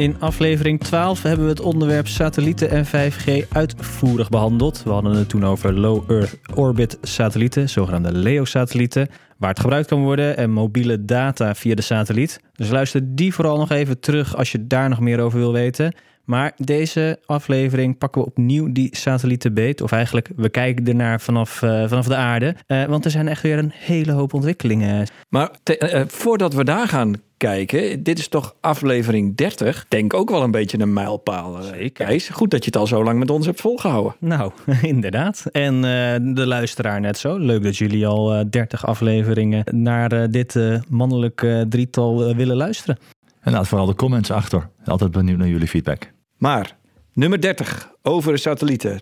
In aflevering 12 hebben we het onderwerp satellieten en 5G uitvoerig behandeld. We hadden het toen over low Earth orbit satellieten, zogenaamde LEO-satellieten, waar het gebruikt kan worden en mobiele data via de satelliet. Dus luister die vooral nog even terug als je daar nog meer over wil weten. Maar deze aflevering pakken we opnieuw die satellieten beet. Of eigenlijk, we kijken ernaar vanaf, uh, vanaf de aarde. Uh, want er zijn echt weer een hele hoop ontwikkelingen. Maar te, uh, voordat we daar gaan kijken, dit is toch aflevering 30. Denk ook wel een beetje een mijlpaal. Zeker. Kees. Goed dat je het al zo lang met ons hebt volgehouden. Nou, inderdaad. En de luisteraar net zo. Leuk dat jullie al 30 afleveringen naar dit mannelijk drietal willen luisteren. En laat vooral de comments achter. Altijd benieuwd naar jullie feedback. Maar nummer 30 over satellieten.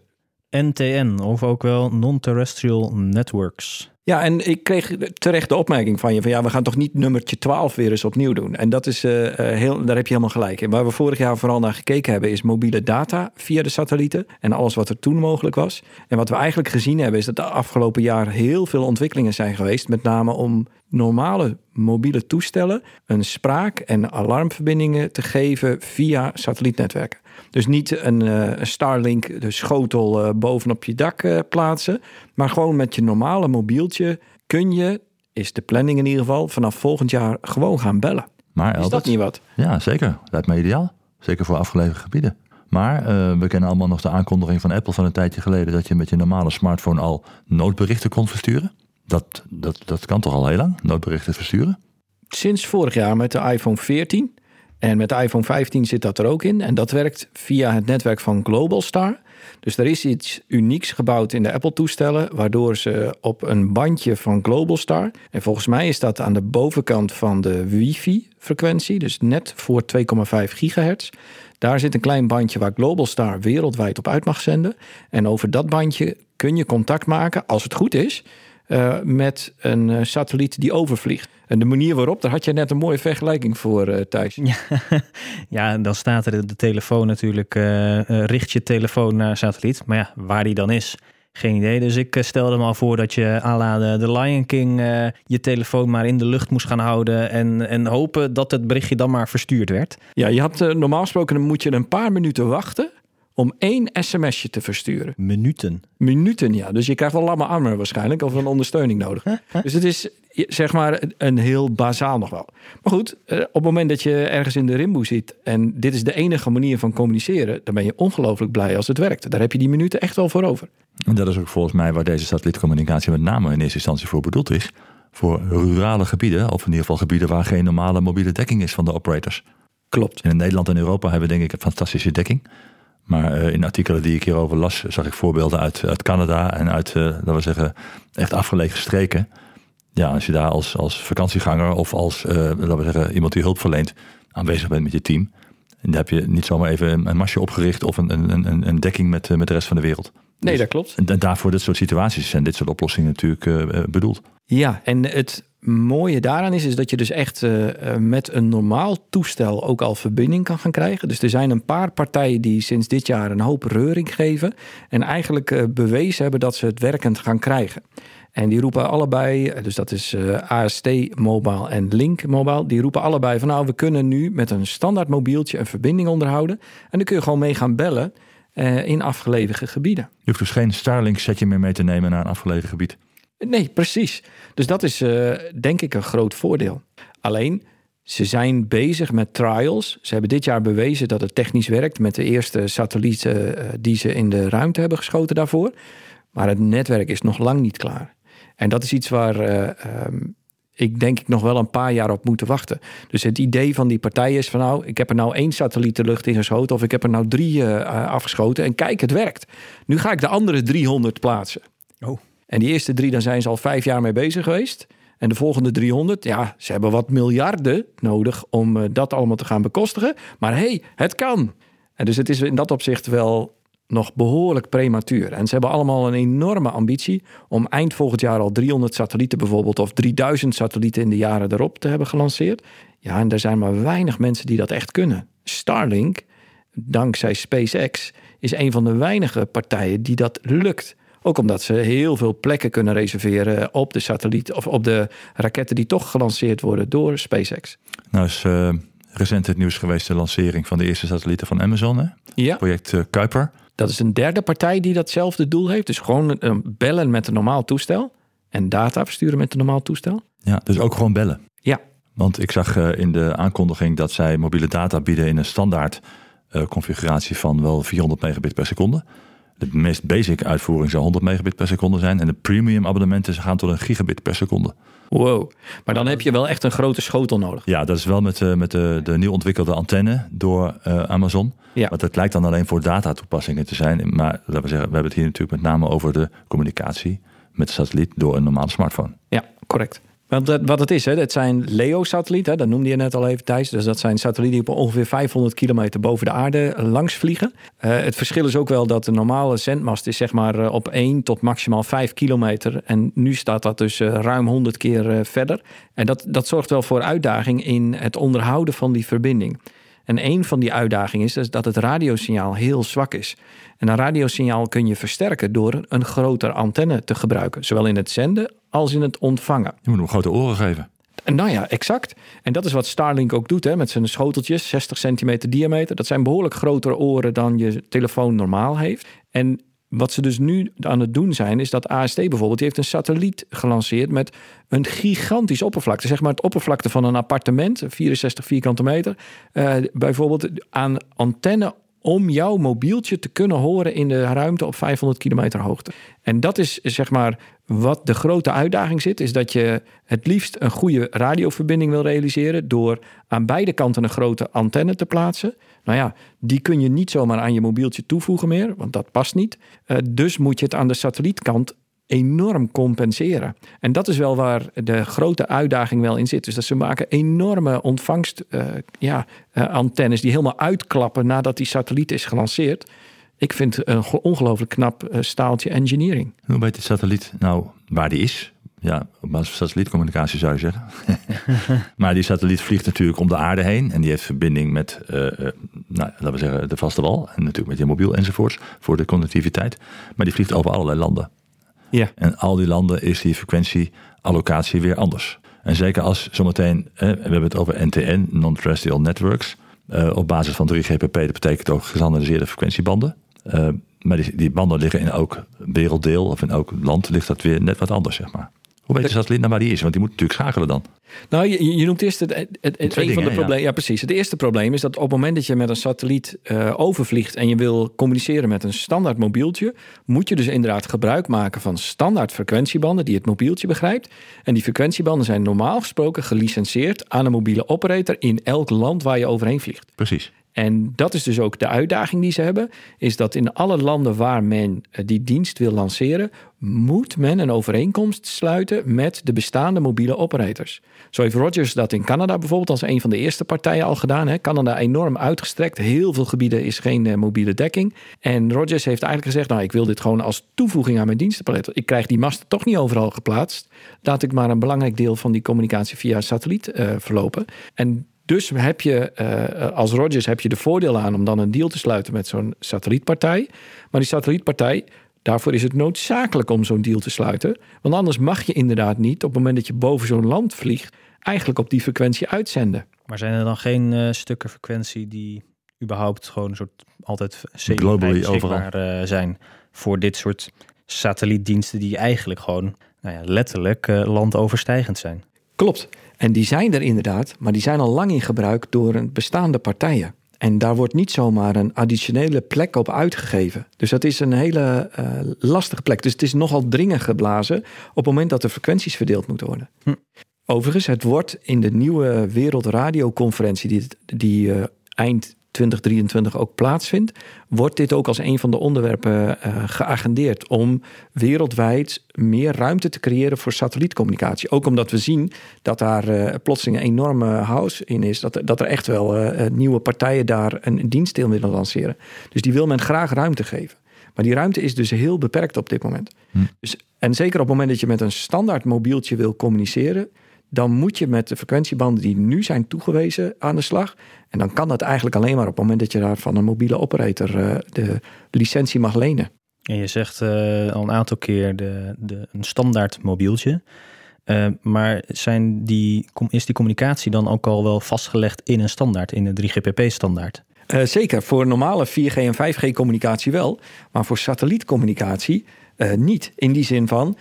NTN, of ook wel Non-Terrestrial Networks. Ja, en ik kreeg terecht de opmerking van je van ja, we gaan toch niet nummertje 12 weer eens opnieuw doen. En dat is uh, heel, daar heb je helemaal gelijk in. Waar we vorig jaar vooral naar gekeken hebben, is mobiele data via de satellieten en alles wat er toen mogelijk was. En wat we eigenlijk gezien hebben, is dat de afgelopen jaar heel veel ontwikkelingen zijn geweest, met name om normale mobiele toestellen een spraak- en alarmverbindingen te geven via satellietnetwerken. Dus niet een, uh, Starlink, de schotel uh, bovenop je dak uh, plaatsen. Maar gewoon met je normale mobieltje kun je, is de planning in ieder geval, vanaf volgend jaar gewoon gaan bellen. Maar, is dat niet wat? Ja, zeker. Lijkt me ideaal. Zeker voor afgelegen gebieden. Maar we kennen allemaal nog de aankondiging van Apple van een tijdje geleden dat je met je normale smartphone al noodberichten kon versturen. Dat, dat, dat kan toch al heel lang, noodberichten versturen? Sinds vorig jaar met de iPhone 14 en met de iPhone 15 zit dat er ook in. En dat werkt via het netwerk van Globalstar. Dus er is iets unieks gebouwd in de Apple-toestellen, waardoor ze op een bandje van Globalstar. En volgens mij is dat aan de bovenkant van de wifi-frequentie, dus net voor 2,5 gigahertz. Daar zit een klein bandje waar Globalstar wereldwijd op uit mag zenden. En over dat bandje kun je contact maken, als het goed is, uh, met een uh, satelliet die overvliegt. En de manier waarop, daar had je net een mooie vergelijking voor, uh, Thijs. Ja, ja, dan staat er de telefoon natuurlijk, richt je telefoon naar satelliet. Maar ja, waar die dan is, geen idee. Dus ik stelde me al voor dat je à la de, de Lion King je telefoon maar in de lucht moest gaan houden. En, en hopen dat het berichtje dan maar verstuurd werd. Ja, je had normaal gesproken moet je een paar minuten wachten om één sms'je te versturen. Minuten? Minuten, ja. Dus je krijgt wel lamme armen waarschijnlijk of een ondersteuning nodig. dus het is zeg maar een heel bazaal nog wel. Maar goed, op het moment dat je ergens in de rimboe zit en dit is de enige manier van communiceren, dan ben je ongelooflijk blij als het werkt. Daar heb je die minuten echt wel voor over. En dat is ook volgens mij waar deze satellietcommunicatie met name in eerste instantie voor bedoeld is. Voor rurale gebieden, of in ieder geval gebieden waar geen normale mobiele dekking is van de operators. Klopt. In Nederland en Europa hebben we denk ik een fantastische dekking. Maar uh, in artikelen die ik hierover las, zag ik voorbeelden uit, uit Canada en uit, uh, laten we zeggen, echt afgelegen streken. Ja, als je daar als, als vakantieganger of als, uh, laten we zeggen, iemand die hulp verleent, aanwezig bent met je team. En dan heb je niet zomaar even een, masje opgericht of een, een, een, een dekking met, met de rest van de wereld. Nee, dus, dat klopt. En, en daarvoor dit soort situaties zijn dit soort oplossingen natuurlijk bedoeld. Ja, en het mooie daaraan is, is dat je dus echt uh, met een normaal toestel ook al verbinding kan gaan krijgen. Dus er zijn een paar partijen die sinds dit jaar een hoop reuring geven. En eigenlijk uh, bewezen hebben dat ze het werkend gaan krijgen. En die roepen allebei, dus dat is AST Mobile en Link Mobile, die roepen allebei van nou, we kunnen nu met een standaard mobieltje een verbinding onderhouden. En dan kun je gewoon mee gaan bellen in afgelegen gebieden. Je hoeft dus geen Starlink setje meer mee te nemen naar een afgelegen gebied. Nee, precies. Dus dat is uh, denk ik een groot voordeel. Alleen, ze zijn bezig met trials. Ze hebben dit jaar bewezen dat het technisch werkt met de eerste satellieten uh, die ze in de ruimte hebben geschoten daarvoor. Maar het netwerk is nog lang niet klaar. En dat is iets waar uh, um, ik denk ik nog wel een paar jaar op moeten wachten. Dus het idee van die partij is van nou, ik heb er nou één satelliet de lucht in geschoten of ik heb er nou drie afgeschoten en kijk, het werkt. Nu ga ik de andere 300 plaatsen. Oh. En die eerste drie, daar zijn ze al vijf jaar mee bezig geweest. En de volgende 300, ja, ze hebben wat miljarden nodig om uh, dat allemaal te gaan bekostigen. Maar hey, het kan. En dus het is in dat opzicht wel nog behoorlijk prematuur. En ze hebben allemaal een enorme ambitie om eind volgend jaar al 300 satellieten bijvoorbeeld of 3000 satellieten in de jaren erop te hebben gelanceerd. Ja, en er zijn maar weinig mensen die dat echt kunnen. Starlink, dankzij SpaceX, is een van de weinige partijen die dat lukt. Ook omdat ze heel veel plekken kunnen reserveren op de satelliet of op de raketten die toch gelanceerd worden door SpaceX. Nou is uh, recent het nieuws geweest de lancering van de eerste satellieten van Amazon, hè? Ja. project uh, Kuiper. Dat is een derde partij die datzelfde doel heeft. Dus gewoon uh, bellen met een normaal toestel en data versturen met een normaal toestel. Ja, dus ook gewoon bellen. Ja. Want ik zag in de aankondiging dat zij mobiele data bieden in een standaard configuratie van wel 400 megabit per seconde. De meest basic uitvoering zou 100 megabit per seconde zijn. En de premium abonnementen gaan tot een gigabit per seconde. Wow, maar dan heb je wel echt een grote schotel nodig. Ja, dat is wel met, uh, met de, de nieuw ontwikkelde antenne door uh, Amazon. Ja. Want het lijkt dan alleen voor datatoepassingen te zijn. Maar laten we zeggen, we hebben het hier natuurlijk met name over de communicatie met satelliet door een normale smartphone. Ja, correct. Want wat het is, hè, dat zijn LEO-satellieten, dat noemde je net al even Thijs. Dus dat zijn satellieten die op ongeveer 500 kilometer boven de aarde langs vliegen. Uh, het verschil is ook wel dat de normale zendmast is zeg maar uh, op 1 tot maximaal 5 kilometer. En nu staat dat dus ruim 100 keer verder. En dat, dat zorgt wel voor uitdaging in het onderhouden van die verbinding. En een van die uitdagingen is dus dat het radiosignaal heel zwak is. En een radiosignaal kun je versterken door een grotere antenne te gebruiken. Zowel in het zenden als in het ontvangen. Je moet hem grote oren geven. En nou ja, exact. En dat is wat Starlink ook doet hè, met zijn schoteltjes, 60 centimeter diameter. Dat zijn behoorlijk grotere oren dan je telefoon normaal heeft. En wat ze dus nu aan het doen zijn, is dat AST bijvoorbeeld, heeft een satelliet gelanceerd met een gigantische oppervlakte. Zeg maar het oppervlakte van een appartement, 64 vierkante meter. Uh, bijvoorbeeld aan antenne om jouw mobieltje te kunnen horen in de ruimte op 500 kilometer hoogte. En dat is zeg maar wat de grote uitdaging zit, is dat je het liefst een goede radioverbinding wil realiseren door aan beide kanten een grote antenne te plaatsen. Nou ja, die kun je niet zomaar aan je mobieltje toevoegen meer, want dat past niet. Uh, dus moet je het aan de satellietkant enorm compenseren. En dat is wel waar de grote uitdaging wel in zit. Dus dat ze maken enorme ontvangst, uh, ja, uh, die helemaal uitklappen nadat die satelliet is gelanceerd. Ik vind een ongelooflijk knap uh, staaltje engineering. Hoe weet de satelliet nou waar die is? Ja, op basis van satellietcommunicatie zou je zeggen. maar die satelliet vliegt natuurlijk om de aarde heen. En die heeft verbinding met, uh, uh, nou, laten we zeggen, de vaste wal. En natuurlijk met je mobiel enzovoorts voor de connectiviteit. Maar die vliegt over allerlei landen. Ja. En al die landen is die frequentieallocatie weer anders. En zeker als zometeen, eh, we hebben het over NTN, Non-Terrestrial Networks. Uh, op basis van 3GPP, dat betekent ook gestandardiseerde frequentiebanden. Uh, maar die, die, banden liggen in elk werelddeel of in elk land ligt dat weer net wat anders, zeg maar. Hoe weet de satelliet nou waar die is? Want die moet natuurlijk schakelen dan. Nou, je, je noemt eerst het, het, het een dingen, van de ja. problemen. Ja. precies. Het eerste probleem is dat op het moment dat je met een satelliet uh, overvliegt en je wil communiceren met een standaard mobieltje, moet je dus inderdaad gebruik maken van standaard frequentiebanden die het mobieltje begrijpt. En die frequentiebanden zijn normaal gesproken gelicenseerd aan een mobiele operator in elk land waar je overheen vliegt. Precies. En dat is dus ook de uitdaging die ze hebben, is dat in alle landen waar men die dienst wil lanceren, moet men een overeenkomst sluiten met de bestaande mobiele operators. Zo heeft Rogers dat in Canada bijvoorbeeld als een van de eerste partijen al gedaan. Hè. Canada enorm uitgestrekt, heel veel gebieden is geen uh, mobiele dekking. En Rogers heeft eigenlijk gezegd, nou ik wil dit gewoon als toevoeging aan mijn dienstenpalet. Ik krijg die masten toch niet overal geplaatst. Laat ik maar een belangrijk deel van die communicatie via satelliet uh, verlopen. En dus heb je uh, als Rogers heb je de voordeel aan om dan een deal te sluiten met zo'n satellietpartij. Maar die satellietpartij, daarvoor is het noodzakelijk om zo'n deal te sluiten. Want anders mag je inderdaad niet op het moment dat je boven zo'n land vliegt, eigenlijk op die frequentie uitzenden. Maar zijn er dan geen uh, stukken frequentie die überhaupt gewoon een soort altijd Globally overal uh, zijn voor dit soort satellietdiensten die eigenlijk gewoon nou ja, letterlijk uh, landoverstijgend zijn? Klopt. En die zijn er inderdaad, maar die zijn al lang in gebruik door een bestaande partijen. En daar wordt niet zomaar een additionele plek op uitgegeven. Dus dat is een hele uh, lastige plek. Dus het is nogal dringend geblazen op het moment dat de frequenties verdeeld moeten worden. Hm. Overigens, het wordt in de nieuwe Wereldradioconferentie die, die uh, eind 2023 ook plaatsvindt, wordt dit ook als een van de onderwerpen uh, geagendeerd om wereldwijd meer ruimte te creëren voor satellietcommunicatie. Ook omdat we zien dat daar uh, plotseling een enorme house in is, dat, dat er echt wel uh, nieuwe partijen daar een dienstdeel willen lanceren. Dus die wil men graag ruimte geven. Maar die ruimte is dus heel beperkt op dit moment. Hm. Dus, en zeker op het moment dat je met een standaard mobieltje wil communiceren, dan moet je met de frequentiebanden die nu zijn toegewezen aan de slag. En dan kan dat eigenlijk alleen maar op het moment dat je daar van een mobiele operator uh, de licentie mag lenen. En je zegt uh, al een aantal keer de, de, een standaard mobieltje. Uh, maar zijn die, is die communicatie dan ook al wel vastgelegd in een standaard, in een 3GPP-standaard? Uh, zeker, voor normale 4G en 5G communicatie wel, maar voor satellietcommunicatie uh, niet. In die zin van,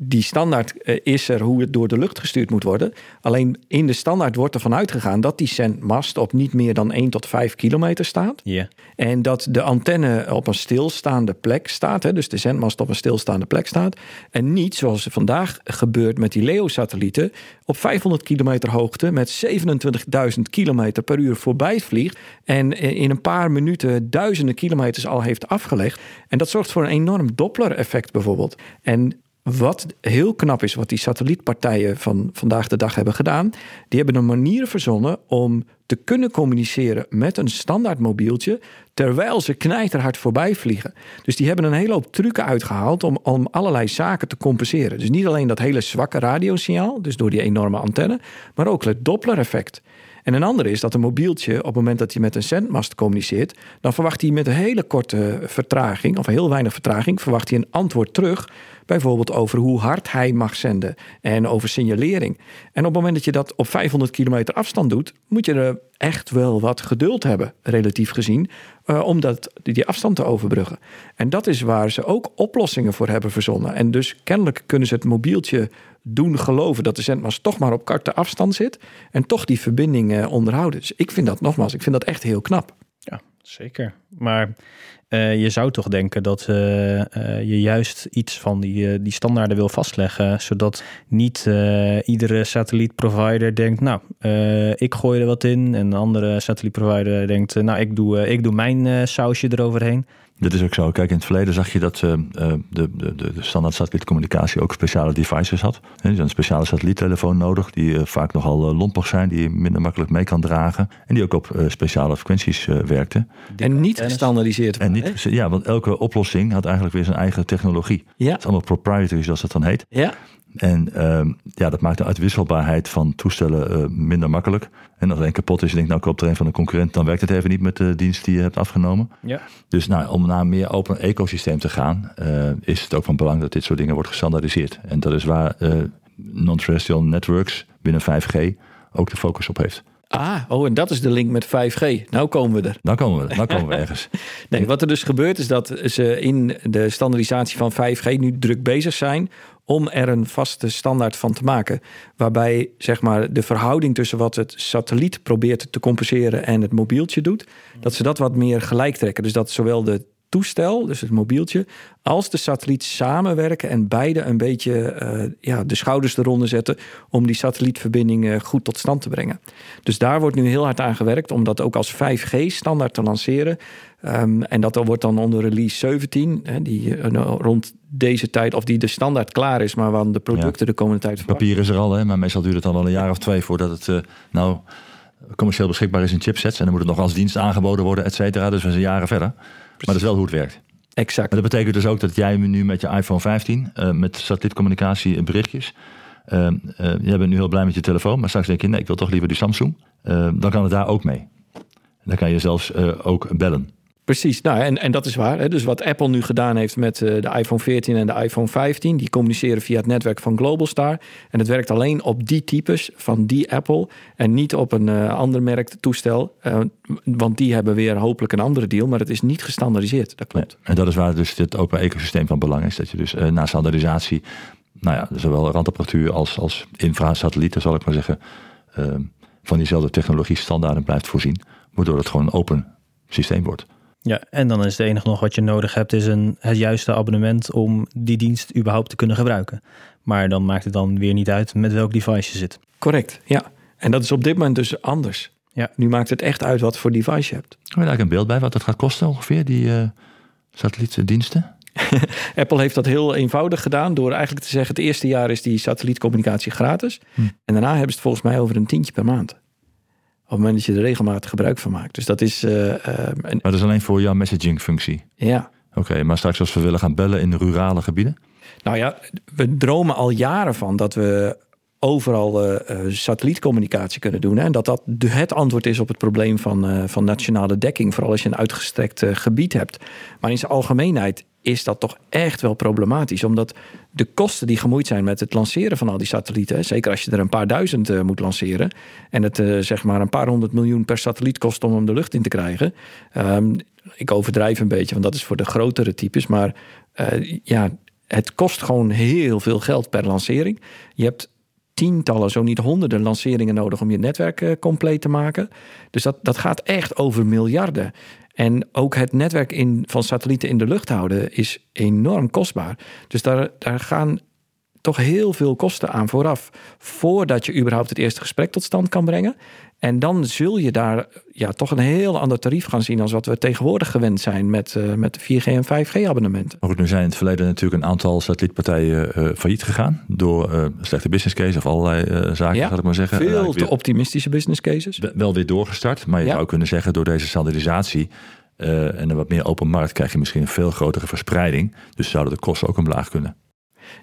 die standaard eh, is er hoe het door de lucht gestuurd moet worden. Alleen in de standaard wordt ervan uitgegaan dat die zendmast op niet meer dan 1 tot 5 kilometer staat. Yeah. En dat de antenne op een stilstaande plek staat. Hè, dus de zendmast op een stilstaande plek staat. En niet zoals er vandaag gebeurt met die LEO-satellieten. op 500 kilometer hoogte met 27.000 kilometer per uur voorbij vliegt. En in een paar minuten duizenden kilometers al heeft afgelegd. En dat zorgt voor een enorm Doppler-effect bijvoorbeeld. En wat heel knap is, wat die satellietpartijen van vandaag de dag hebben gedaan, die hebben een manier verzonnen om te kunnen communiceren met een standaard mobieltje terwijl ze knijterhard voorbij vliegen. Dus die hebben een hele hoop trucken uitgehaald om, om allerlei zaken te compenseren. Dus niet alleen dat hele zwakke radiosignaal, dus door die enorme antenne, maar ook het Doppler-effect. En een andere is dat een mobieltje, op het moment dat hij met een zendmast communiceert, dan verwacht hij met een hele korte vertraging, of heel weinig vertraging, verwacht hij een antwoord terug Bijvoorbeeld over hoe hard hij mag zenden en over signalering. En op het moment dat je dat op 500 kilometer afstand doet, moet je er echt wel wat geduld hebben, relatief gezien, uh, om dat, die afstand te overbruggen. En dat is waar ze ook oplossingen voor hebben verzonnen. En dus kennelijk kunnen ze het mobieltje doen geloven dat de zendmast toch maar op korte afstand zit en toch die verbinding uh, onderhouden. Dus ik vind dat nogmaals, ik vind dat echt heel knap. Ja, zeker. Maar uh, je zou toch denken dat uh, uh, je juist iets van die, die standaarden wil vastleggen, zodat niet iedere satellietprovider denkt, nou, ik gooi er wat in, en een andere satellietprovider denkt, nou, ik doe, ik doe mijn sausje eroverheen. Dat is ook zo. Kijk, in het verleden zag je dat uh, de, de, de, de standaard satellietcommunicatie ook speciale devices had. Je had een speciale satelliettelefoon nodig, die uh, vaak nogal uh, lompig zijn, die je minder makkelijk mee kan dragen. En die ook op speciale frequenties werkten. En niet gestandardiseerd En niet, ja, want elke oplossing had eigenlijk weer zijn eigen technologie. Ja. Het is allemaal proprietary, zoals dat dan heet. Ja. En uh, ja, dat maakt de uitwisselbaarheid van toestellen uh, minder makkelijk. En als er een kapot is, je denkt, nou koopt er een van de concurrent, dan werkt het even niet met de dienst die je hebt afgenomen. Ja. Dus nou, om naar een meer open ecosysteem te gaan, uh, is het ook van belang dat dit soort dingen wordt gestandaardiseerd. En dat is waar non-terrestrial networks binnen 5G ook de focus op heeft. Ah, oh, en dat is de link met 5G. Nou komen we er. Nou komen we, nou komen we ergens. nee, wat er dus gebeurt is dat ze in de standaardisatie van 5G nu druk bezig zijn om er een vaste standaard van te maken. Waarbij zeg maar, de verhouding tussen wat het satelliet probeert te compenseren en het mobieltje doet, dat ze dat wat meer gelijk trekken. Dus dat zowel de toestel, dus het mobieltje, als de satelliet samenwerken en beide een beetje uh, ja, de schouders eronder zetten om die satellietverbinding uh, goed tot stand te brengen. Dus daar wordt nu heel hard aan gewerkt om dat ook als 5G standaard te lanceren. Um, en dat wordt dan onder release 17, hè, die uh, rond deze tijd, of die de standaard klaar is, maar waar de producten ja. de komende tijd. Papier is er al, hè, maar meestal duurt het dan wel een jaar of twee voordat het nou commercieel beschikbaar is in chipsets. En dan moet het nog als dienst aangeboden worden, et cetera. Dus we zijn jaren verder. Maar dat is wel hoe het werkt. Exact. Maar dat betekent dus ook dat jij nu met je iPhone 15 uh, met satellietcommunicatie berichtjes. Uh, uh, jij bent nu heel blij met je telefoon, maar straks denk je, nee, ik wil toch liever die Samsung. dan kan het daar ook mee. Dan kan je zelfs ook bellen. Precies, nou, en, en dat is waar. Hè. Dus wat Apple nu gedaan heeft met uh, de iPhone 14 en de iPhone 15, die communiceren via het netwerk van Globalstar. En het werkt alleen op die types van die Apple en niet op een uh, ander merk toestel. Uh, want die hebben weer hopelijk een andere deal, maar het is niet gestandardiseerd. Dat klopt. En dat is waar dus dit open ecosysteem van belang is. Dat je dus na standaardisatie, nou ja, zowel randapparatuur als, als infrasatellieten, zal ik maar zeggen, van diezelfde technologie standaarden blijft voorzien. Waardoor het gewoon een open systeem wordt. Ja, en dan is het enige nog wat je nodig hebt, is een, het juiste abonnement om die dienst überhaupt te kunnen gebruiken. Maar dan maakt het dan weer niet uit met welk device je zit. Correct, ja. En dat is op dit moment dus anders. Ja. Nu maakt het echt uit wat voor device je hebt. Heb je daar eigenlijk een beeld bij wat dat gaat kosten ongeveer, die eh satellietdiensten? Apple heeft dat heel eenvoudig gedaan door eigenlijk te zeggen: het eerste jaar is die satellietcommunicatie gratis. Hm. En daarna hebben ze het volgens mij over een tientje per maand. Op het moment dat je er regelmatig gebruik van maakt. Dus dat is. een, Maar dat is alleen voor jouw messaging functie. ja. Oké, maar straks als we willen gaan bellen in rurale gebieden? Nou ja, we dromen al jaren van dat we overal eh, satellietcommunicatie kunnen doen. Hè? En dat dat de- het antwoord is op het probleem van, van nationale dekking. Vooral als je een uitgestrekt gebied hebt. Maar in zijn algemeenheid is dat toch echt wel problematisch. Omdat de kosten die gemoeid zijn met het lanceren van al die satellieten... zeker als je er een paar duizend eh, moet lanceren... en het eh, zeg maar een paar honderd miljoen per satelliet kost om hem de lucht in te krijgen... ehm, ik overdrijf een beetje, want dat is voor de grotere types. Maar eh, ja, het kost gewoon heel veel geld per lancering. Je hebt tientallen, zo niet honderden lanceringen nodig om je netwerk compleet te maken. Dus dat, dat gaat echt over miljarden. En ook het netwerk in, van satellieten in de lucht houden is enorm kostbaar. Dus daar, daar gaan toch heel veel kosten aan vooraf. Voordat je überhaupt het eerste gesprek tot stand kan brengen. En dan zul je daar ja, toch een heel ander tarief gaan zien... als wat we tegenwoordig gewend zijn met, eh, met 4G en 5G-abonnementen. Maar goed, nu zijn in het verleden natuurlijk een aantal satellietpartijen eh, failliet gegaan. Door eh, slechte business case of allerlei zaken, Ja, zal ik maar zeggen. En Veel te optimistische business cases. we- wel weer doorgestart. Maar je Ja. zou kunnen zeggen, door deze standaardisatie en een wat meer open markt, krijg je misschien een veel grotere verspreiding. Dus zouden de kosten ook omlaag kunnen.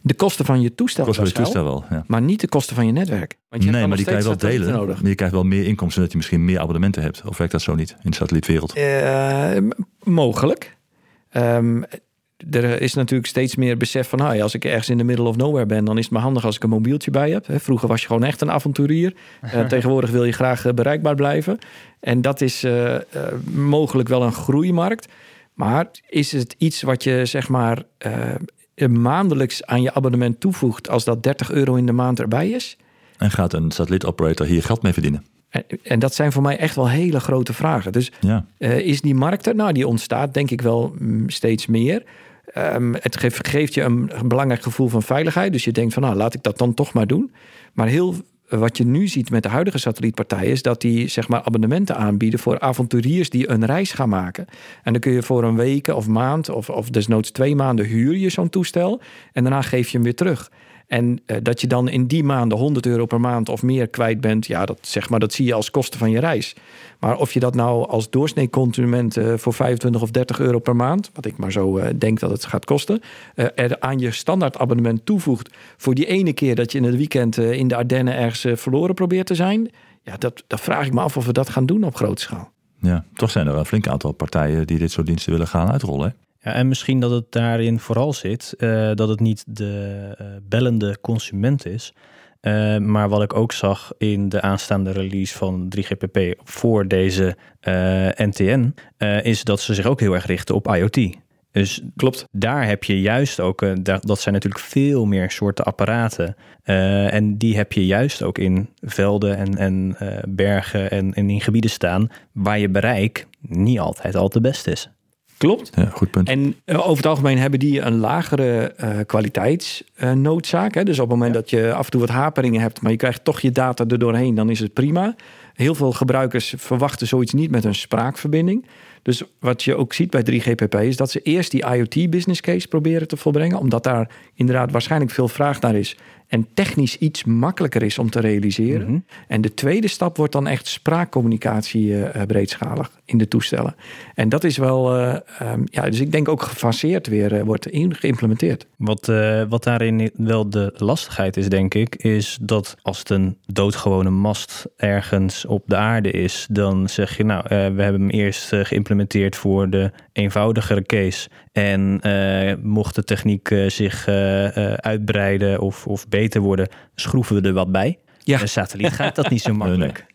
De kosten van je toestel, Kosten van je Pascal, toestel wel. Ja. maar niet de kosten van je netwerk. Want je hebt Nee, dan maar die kan je wel delen. Nodig. Maar je krijgt wel meer inkomsten dat je misschien meer abonnementen hebt. Of werkt dat zo niet in de satellietwereld? Eh, mogelijk. Ehm, er is natuurlijk steeds meer besef van... Als ik ergens in de middle of nowhere ben... dan is het maar handig als ik een mobieltje bij heb. Vroeger was je gewoon echt een avonturier. Eh, tegenwoordig wil je graag eh, bereikbaar blijven. En dat is mogelijk wel een groeimarkt. Maar is het iets wat je zeg maar... eh, maandelijks aan je abonnement toevoegt... als dat 30 euro in de maand erbij is? En gaat een satellietoperator hier geld mee verdienen? En, en dat zijn voor mij echt wel hele grote vragen. Dus Ja. eh, is die markt er? Nou, die ontstaat denk ik wel mm, steeds meer. Ehm, het geeft, geeft je een, een belangrijk gevoel van veiligheid. Dus je denkt van, nou, laat ik dat dan toch maar doen. Maar heel wat je nu ziet met de huidige satellietpartijen... is dat die zeg maar, abonnementen aanbieden voor avonturiers die een reis gaan maken. En dan kun je voor een week of maand of, of desnoods twee maanden huur je zo'n toestel. En daarna geef je hem weer terug. En eh, dat je dan in die maanden 100 euro per maand of meer kwijt bent, ja, dat, zeg maar, dat zie je als kosten van je reis. Maar of je dat nou als doorsnee eh, voor 25 of 30 euro per maand, wat ik maar zo eh, denk dat het gaat kosten, er aan je standaard abonnement toevoegt voor die ene keer dat je in het weekend in de Ardennen ergens verloren probeert te zijn, ja, dat, dat vraag ik me af of we dat gaan doen op grote schaal. ja, toch zijn er wel een flink aantal partijen die dit soort diensten willen gaan uitrollen. Ja, en misschien dat het daarin vooral zit eh, dat het niet de eh, bellende consument is. Eh, maar wat ik ook zag in de aanstaande release van 3GPP voor deze NTN, is dat ze zich ook heel erg richten op IoT. Dus Klopt. daar heb je juist ook, dat zijn natuurlijk veel meer soorten apparaten. En die heb je juist ook in velden en, en bergen en, en in gebieden staan waar je bereik niet altijd al te best is. Klopt. Ja, goed punt. En eh, over het algemeen hebben die een lagere eh kwaliteitsnoodzaak. dus op het moment dat je af en toe wat haperingen hebt, maar je krijgt toch je data er doorheen, dan is het prima. Heel veel gebruikers verwachten zoiets niet met een spraakverbinding. Dus wat je ook ziet bij 3GPP is dat ze eerst die IoT business case proberen te volbrengen, omdat daar inderdaad waarschijnlijk veel vraag naar is en technisch iets makkelijker is om te realiseren. Mhm. En de tweede stap wordt dan echt spraakcommunicatie eh, eh, breedschalig in de toestellen. En dat is wel, eh, ehm, ja, dus ik denk ook gefaseerd weer wordt in, geïmplementeerd. Wat, wat daarin wel de lastigheid is, denk ik, is dat als het een doodgewone mast ergens op de aarde is, dan zeg je, nou, we hebben hem eerst geïmplementeerd voor de eenvoudigere case. En eh, mocht de techniek eh, zich eh, uitbreiden of, of beter worden, schroeven we er wat bij. Ja. Een satelliet gaat dat niet zo makkelijk.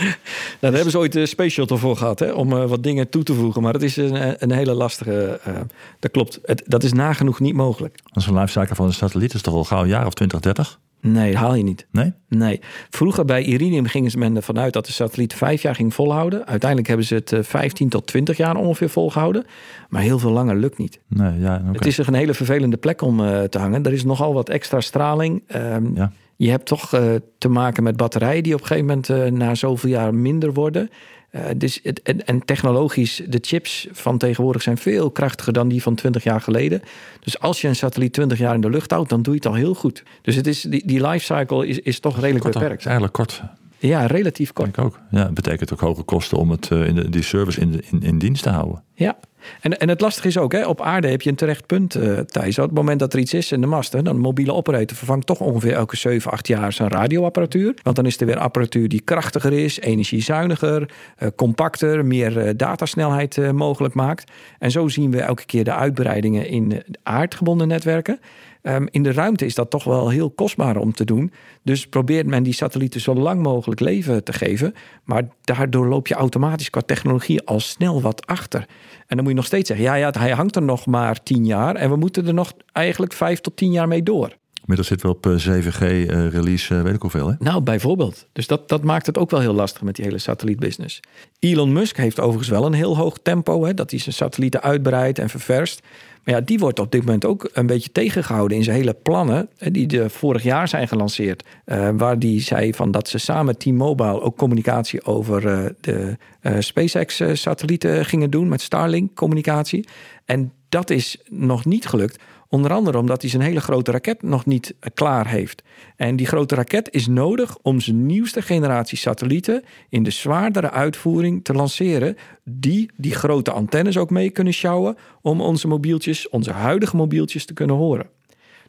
Nou, daar hebben ze ooit de Space Shuttle voor gehad, hè, om wat dingen toe te voegen. Maar het is een, een hele lastige, eh, dat klopt. Het, dat is nagenoeg niet mogelijk. Als een lifecycle van een satelliet is toch al gauw een jaar of 20, 30? Nee, dat haal je niet. Nee? Nee. Vroeger bij Iridium gingen ze men ervan uit dat de satelliet vijf jaar ging volhouden. Uiteindelijk hebben ze het eh, 15 tot 20 jaar ongeveer volgehouden. Maar heel veel langer lukt niet. Nee, ja, oké. Het is er een hele vervelende plek om eh, te hangen. Er is nogal wat extra straling. Ehm, Ja. je hebt toch uh, te maken met batterijen die op een gegeven moment uh, na zoveel jaar minder worden. Uh, dus het, en, en, technologisch, de chips van tegenwoordig zijn veel krachtiger dan die van 20 jaar geleden. Dus als je een satelliet 20 jaar in de lucht houdt, dan doe je het al heel goed. Dus het is, die, die lifecycle is, is toch redelijk kort, beperkt. Het is eigenlijk kort. Ja, relatief kort. Denk ook. Ja, betekent ook hoge kosten om het, in de, die service in, in, in dienst te houden. Ja, en, en het lastige is ook, hè, op aarde heb je een terecht punt, uh, Thijs. Op het moment dat er iets is in de masten, dan een mobiele operator vervangt toch ongeveer elke 7, 8 jaar zijn radioapparatuur. Want dan is er weer apparatuur die krachtiger is, energiezuiniger, uh, compacter, meer uh, datasnelheid mogelijk maakt. En zo zien we elke keer de uitbreidingen in aardgebonden netwerken. Um, in de ruimte is dat toch wel heel kostbaar om te doen. Dus probeert men die satellieten zo lang mogelijk leven te geven. Maar daardoor loop je automatisch qua technologie al snel wat achter. En dan moet je nog steeds zeggen: ja, ja, hij hangt er nog maar tien jaar. En we moeten er nog eigenlijk vijf tot tien jaar mee door. Inmiddels zitten we op 7G-release, uh, weet ik hoeveel. Hè? Nou, bijvoorbeeld. Dus dat, dat maakt het ook wel heel lastig met die hele satellietbusiness. Elon Musk heeft overigens wel een heel hoog tempo. Hè, dat hij zijn satellieten uitbreidt en ververst. Maar ja, die wordt op dit moment ook een beetje tegengehouden in zijn hele plannen. Die de vorig jaar zijn gelanceerd. Uh, waar die zei van dat ze samen T-Mobile ook communicatie over uh, de uh, SpaceX-satellieten gingen doen. Met Starlink-communicatie. En dat is nog niet gelukt. Onder andere omdat hij zijn hele grote raket nog niet klaar heeft. En die grote raket is nodig om zijn nieuwste generatie satellieten in de zwaardere uitvoering te lanceren. Die die grote antennes ook mee kunnen sjouwen om onze mobieltjes, onze huidige mobieltjes te kunnen horen.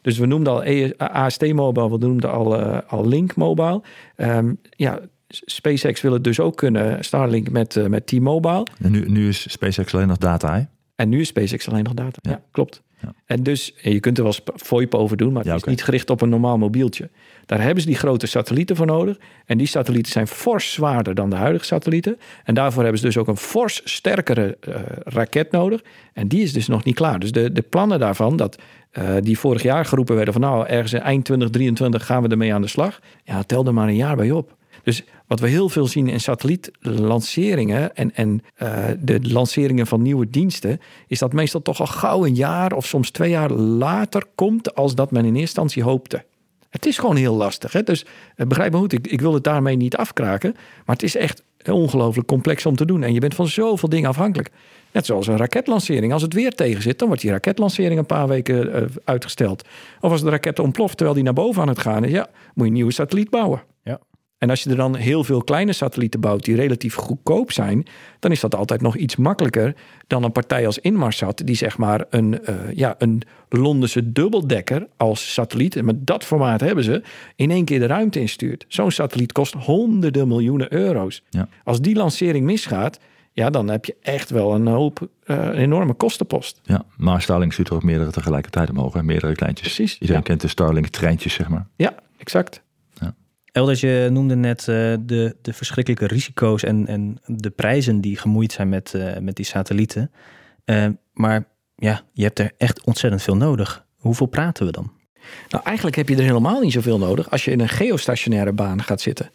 Dus we noemden al AST Mobile, we noemden al, uh, al Link Mobile. Um, ja, SpaceX wil het dus ook kunnen, Starlink met, uh, met T-Mobile. En nu, nu is SpaceX alleen nog data, hè? En nu is SpaceX alleen nog data. Ja, ja klopt. Ja. En dus, je kunt er wel VoIP over doen, maar het ja, is okay. niet gericht op een normaal mobieltje. Daar hebben ze die grote satellieten voor nodig. En die satellieten zijn fors zwaarder dan de huidige satellieten. En daarvoor hebben ze dus ook een fors sterkere uh, raket nodig. En die is dus nog niet klaar. Dus de, de plannen daarvan, dat, uh, die vorig jaar geroepen werden van nou, ergens eind 2023 gaan we ermee aan de slag. Ja, tel er maar een jaar bij op. Dus wat we heel veel zien in satellietlanceringen en, en uh, de lanceringen van nieuwe diensten, is dat meestal toch al gauw een jaar of soms twee jaar later komt als dat men in eerste instantie hoopte. Het is gewoon heel lastig. Hè? Dus uh, begrijp me goed, ik, ik wil het daarmee niet afkraken. Maar het is echt ongelooflijk complex om te doen. En je bent van zoveel dingen afhankelijk. Net zoals een raketlancering. Als het weer tegen zit, dan wordt die raketlancering een paar weken uh, uitgesteld. Of als de raket ontploft terwijl die naar boven aan het gaan is, ja, moet je een nieuwe satelliet bouwen. En als je er dan heel veel kleine satellieten bouwt die relatief goedkoop zijn, dan is dat altijd nog iets makkelijker dan een partij als Inmarsat, die zeg maar een, uh, ja, een Londense dubbeldekker als satelliet, en met dat formaat hebben ze, in één keer de ruimte instuurt. Zo'n satelliet kost honderden miljoenen euro's. Ja. Als die lancering misgaat, ja, dan heb je echt wel een hoop, uh, een enorme kostenpost. Ja, maar Starlink stuurt er ook meerdere tegelijkertijd omhoog, hè? meerdere kleintjes. Precies. Iedereen ja. kent de Starlink-treintjes, zeg maar. Ja, exact. Elders, je noemde net uh, de, de verschrikkelijke risico's en, en de prijzen die gemoeid zijn met, uh, met die satellieten. Uh, maar ja, je hebt er echt ontzettend veel nodig. Hoeveel praten we dan? Nou, eigenlijk heb je er helemaal niet zoveel nodig als je in een geostationaire baan gaat zitten.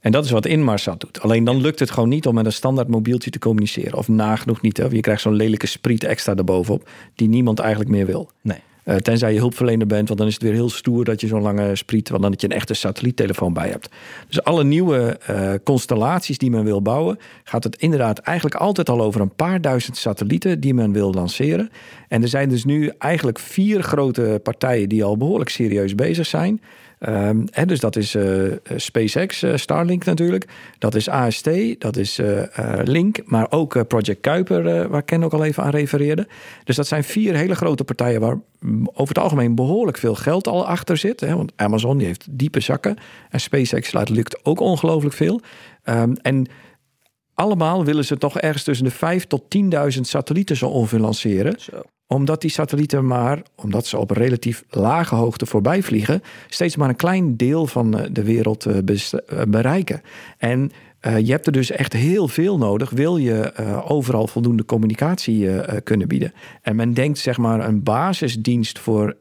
En dat is wat Inmarsat doet. Alleen dan lukt het gewoon niet om met een standaard mobieltje te communiceren. Of nagenoeg niet. Hè? Je krijgt zo'n lelijke spriet extra erbovenop, die niemand eigenlijk meer wil. Nee. Uh, tenzij je hulpverlener bent, want dan is het weer heel stoer dat je zo'n lange spriet, want dan dat je een echte satelliettelefoon bij hebt. Dus alle nieuwe uh, constellaties die men wil bouwen, gaat het inderdaad eigenlijk altijd al over een paar duizend satellieten die men wil lanceren. En er zijn dus nu eigenlijk vier grote partijen die al behoorlijk serieus bezig zijn. Um, hè, dus dat is uh, SpaceX, uh, Starlink natuurlijk. Dat is AST, dat is uh, Link, maar ook Project Kuiper, waar Ken ook al even aan refereerde. Dus dat zijn vier hele grote partijen waar over het algemeen behoorlijk veel geld al achter zit. Hè, want Amazon die heeft diepe zakken en SpaceX laat lukt ook ongelooflijk veel. Um, en allemaal willen ze toch ergens tussen de 5 tot 10.000 satellieten zo ongeveer lanceren. Zo omdat die satellieten maar, omdat ze op relatief lage hoogte voorbij vliegen, steeds maar een klein deel van de wereld bereiken. En je hebt er dus echt heel veel nodig, wil je overal voldoende communicatie kunnen bieden. En men denkt zeg maar een basisdienst voor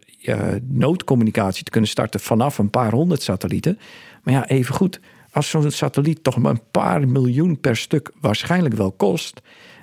noodcommunicatie te kunnen starten vanaf een paar honderd satellieten. Maar ja, even goed, als zo'n satelliet toch maar een paar miljoen per stuk waarschijnlijk wel kost.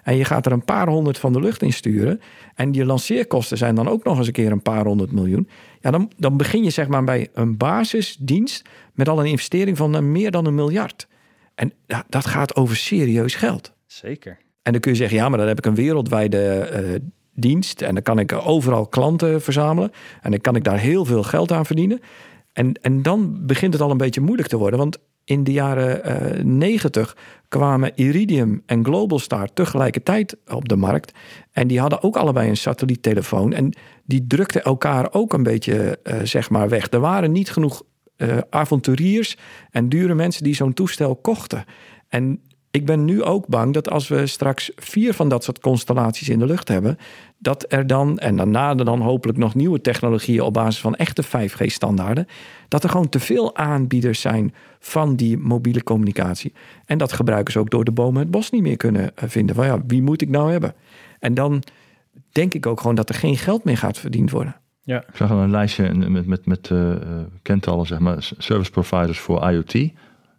En je gaat er een paar honderd van de lucht in sturen en je lanceerkosten zijn dan ook nog eens een keer een paar honderd miljoen, ja, dan, dan begin je zeg maar bij een basisdienst met al een investering van eh, meer dan een miljard. En dat gaat over serieus geld. Zeker. En dan kun je zeggen, ja, maar dan heb ik een wereldwijde eh, dienst en dan kan ik overal klanten verzamelen en dan kan ik daar heel veel geld aan verdienen. En, en dan begint het al een beetje moeilijk te worden, want in de jaren uh, 90 kwamen Iridium en Globalstar tegelijkertijd op de markt. En die hadden ook allebei een satelliettelefoon. En die drukten elkaar ook een beetje uh, zeg maar weg. Er waren niet genoeg uh, avonturiers en dure mensen die zo'n toestel kochten. En ik ben nu ook bang dat als we straks vier van dat soort constellaties in de lucht hebben, dat er dan, en daarna dan hopelijk nog nieuwe technologieën op basis van echte 5G-standaarden, dat er gewoon te veel aanbieders zijn van die mobiele communicatie. En dat gebruikers ook door de bomen het bos niet meer kunnen eh, vinden. Van ja, wie moet ik nou hebben? En dan denk ik ook gewoon dat er geen geld meer gaat verdiend worden. Ja. Ik zag al een lijstje met, met, met uh, kentallen, zeg maar, service providers voor IoT,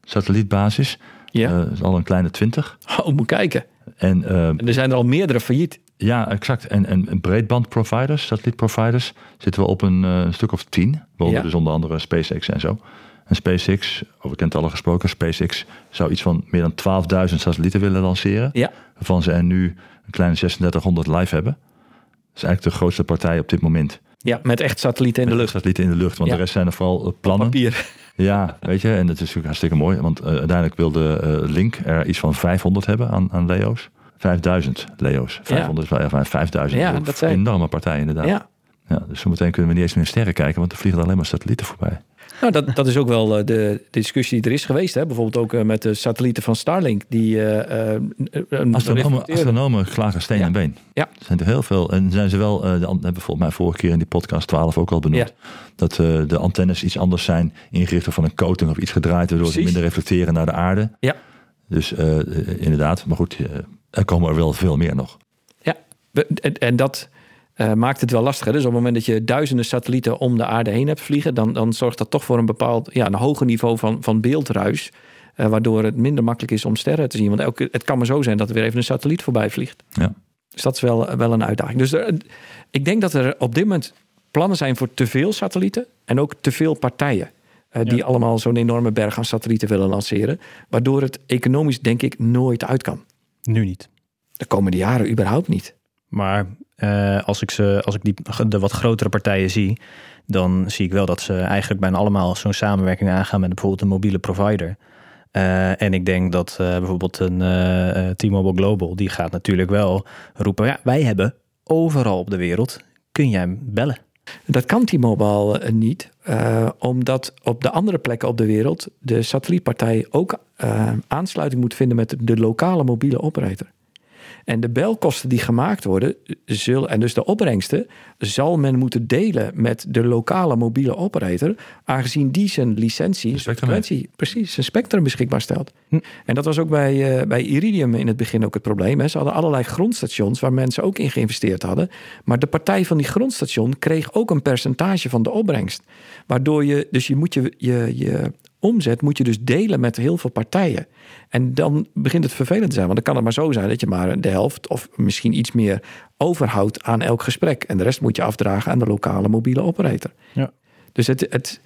satellietbasis. Ja. Uh, is al een kleine twintig. Oh, moet kijken. En, uh, en, er zijn er al meerdere failliet. Ja, exact. En, en breedbandproviders, satellietproviders, zitten we op een, uh, stuk of tien. Boven ja. dus onder andere SpaceX en zo. En SpaceX, over kent alle gesproken, SpaceX zou iets van meer dan 12.000 satellieten willen lanceren. Ja. Waarvan ze er nu een kleine 3600 live hebben. Dat is eigenlijk de grootste partij op dit moment. Ja, met echt satellieten in de lucht. Satellieten in de lucht, want ja. de rest zijn er vooral plannen. Papier. Ja, weet je, en dat is natuurlijk hartstikke mooi. Want uh, uiteindelijk wilde uh, Link er iets van 500 hebben aan, aan Leo's. 5000 Leo's. 500 ja. is wel 5000. Ja, dat zijn enorme partij inderdaad. Ja. Ja, dus zometeen kunnen we niet eens meer sterren kijken, want er vliegen alleen maar satellieten voorbij. Nou, dat, dat is ook wel uh, de discussie die er is geweest. Hè? Bijvoorbeeld ook uh, met de satellieten van Starlink. Die, uh, een astronomen, astronomen klagen steen ja. en been. Ja. Er zijn er heel veel. En zijn ze wel, uh, de, hebben volgens mij vorige keer in die podcast 12 ook al benoemd. Ja. Dat de antennes iets anders zijn. Ingericht van een coating of iets gedraaid. Waardoor Precies. ze minder reflecteren naar de aarde. Ja. Dus inderdaad. Maar goed, er komen er wel veel meer nog. Ja, en, en dat... Uh, maakt het wel lastiger. Dus op het moment dat je duizenden satellieten om de aarde heen hebt vliegen, dan, dan zorgt dat toch voor een bepaald, ja, een hoger niveau van, van beeldruis. Uh, waardoor het minder makkelijk is om sterren te zien. Want elke, het kan maar zo zijn dat er weer even een satelliet voorbij vliegt. Ja. Dus dat is wel, wel een uitdaging. Dus er, ik denk dat er op dit moment plannen zijn voor te veel satellieten en ook te veel partijen. Uh, die ja. allemaal zo'n enorme berg aan satellieten willen lanceren. Waardoor het economisch, denk ik, nooit uit kan. Nu niet. De komende jaren überhaupt niet. Maar uh, als ik, ze, als ik die, de wat grotere partijen zie, dan zie ik wel dat ze eigenlijk bijna allemaal zo'n samenwerking aangaan met bijvoorbeeld een mobiele provider. Uh, en ik denk dat uh, bijvoorbeeld een T-Mobile Global, die gaat natuurlijk wel roepen, ja, wij hebben overal op de wereld, kun jij bellen. Dat kan T-Mobile niet, omdat op de andere plekken op de wereld de satellietpartij ook aansluiting moet vinden met de lokale mobiele operator. En de belkosten die gemaakt worden, zullen, en dus de opbrengsten, zal men moeten delen met de lokale mobiele operator, aangezien die zijn licentie, frequentie, precies, zijn spectrum beschikbaar stelt. Hm. En dat was ook bij, uh, bij Iridium in het begin ook het probleem. Hè. Ze hadden allerlei grondstations waar mensen ook in geïnvesteerd hadden. Maar de partij van die grondstation kreeg ook een percentage van de opbrengst. Waardoor je, dus je moet je, je, je omzet moet je dus delen met heel veel partijen. En dan begint het vervelend te zijn. Want dan kan het maar zo zijn dat je maar de helft of misschien iets meer overhoudt aan elk gesprek. En de rest moet je afdragen aan de lokale mobiele operator. Ja. Dus het, het,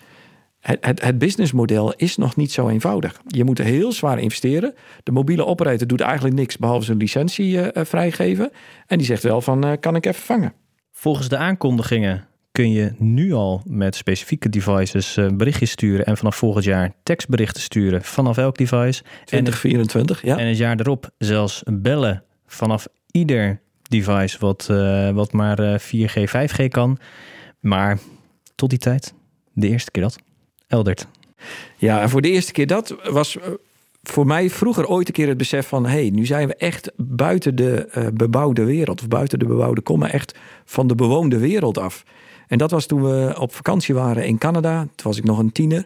het, het businessmodel is nog niet zo eenvoudig. Je moet heel zwaar investeren. De mobiele operator doet eigenlijk niks behalve zijn licentie uh, vrijgeven. En die zegt wel van, uh, kan ik even vangen? Volgens de aankondigingen kun je nu al met specifieke devices uh, berichtjes sturen en vanaf volgend jaar tekstberichten sturen vanaf elk device. 2024, en, ja. En het jaar erop zelfs bellen vanaf ieder device wat, uh, wat maar uh, 4G, 5G kan. Maar tot die tijd, de eerste keer dat. Eldert. Ja, en voor de eerste keer dat was voor mij vroeger ooit een keer het besef van... hé, hey, nu zijn we echt buiten de uh, bebouwde wereld... of buiten de bebouwde komma, echt van de bewoonde wereld af. En dat was toen we op vakantie waren in Canada. Toen was ik nog een tiener.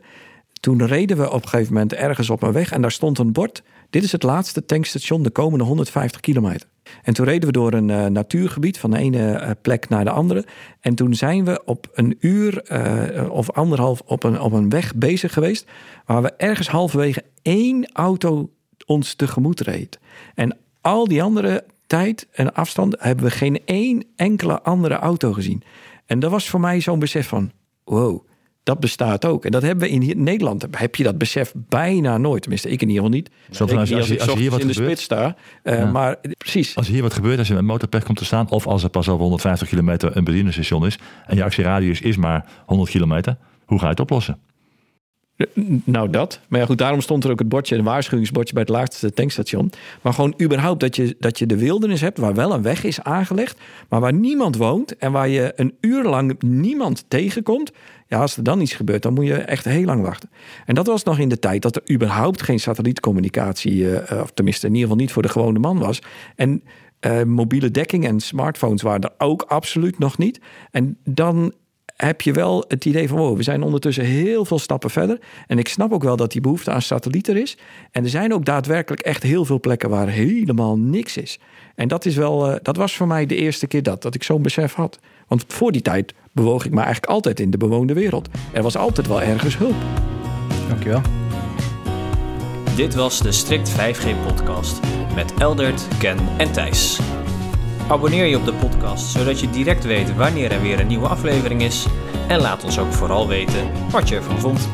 Toen reden we op een gegeven moment ergens op een weg... en daar stond een bord. Dit is het laatste tankstation de komende 150 kilometer. En toen reden we door een uh, natuurgebied van de ene uh, plek naar de andere. En toen zijn we op een uur uh, of anderhalf op een, op een weg bezig geweest. Waar we ergens halverwege één auto ons tegemoet reed. En al die andere tijd en afstand hebben we geen één enkele andere auto gezien. En dat was voor mij zo'n besef van, wow, dat bestaat ook. En dat hebben we in Nederland, heb je dat besef bijna nooit. Tenminste, ik in ieder geval niet. Zeker als als je- als je hier wat in de gebeurt. spits sta. Eh, Ja. Maar precies, Als hier wat gebeurt, als je met een motorpech komt te staan... of als er pas over 150 kilometer een benzinestation is... en je actieradius is maar 100 kilometer... hoe ga je het oplossen? Nou, dat. Maar ja, goed, daarom stond er ook het bordje, een waarschuwingsbordje bij het laatste tankstation. Maar gewoon überhaupt dat je, dat je de wildernis hebt waar wel een weg is aangelegd, maar waar niemand woont en waar je een uur lang niemand tegenkomt. Ja, als er dan iets gebeurt, dan moet je echt heel lang wachten. En dat was nog in de tijd dat er überhaupt geen satellietcommunicatie, eh, of tenminste in ieder geval niet voor de gewone man was. En eh, mobiele dekking en smartphones waren er ook absoluut nog niet. En dan heb je wel het idee van, wow, we zijn ondertussen heel veel stappen verder. En ik snap ook wel dat die behoefte aan satelliet er is. En er zijn ook daadwerkelijk echt heel veel plekken waar helemaal niks is. En dat, is wel, eh, dat was voor mij de eerste keer dat, dat ik zo'n besef had. Want voor die tijd bewoog ik me eigenlijk altijd in de bewoonde wereld. Er was altijd wel ergens hulp. Dankjewel. Dit was de Strict 5G podcast met Eldert, Ken en Thijs. Abonneer je op de podcast zodat je direct weet wanneer er weer een nieuwe aflevering is en laat ons ook vooral weten wat je ervan vond.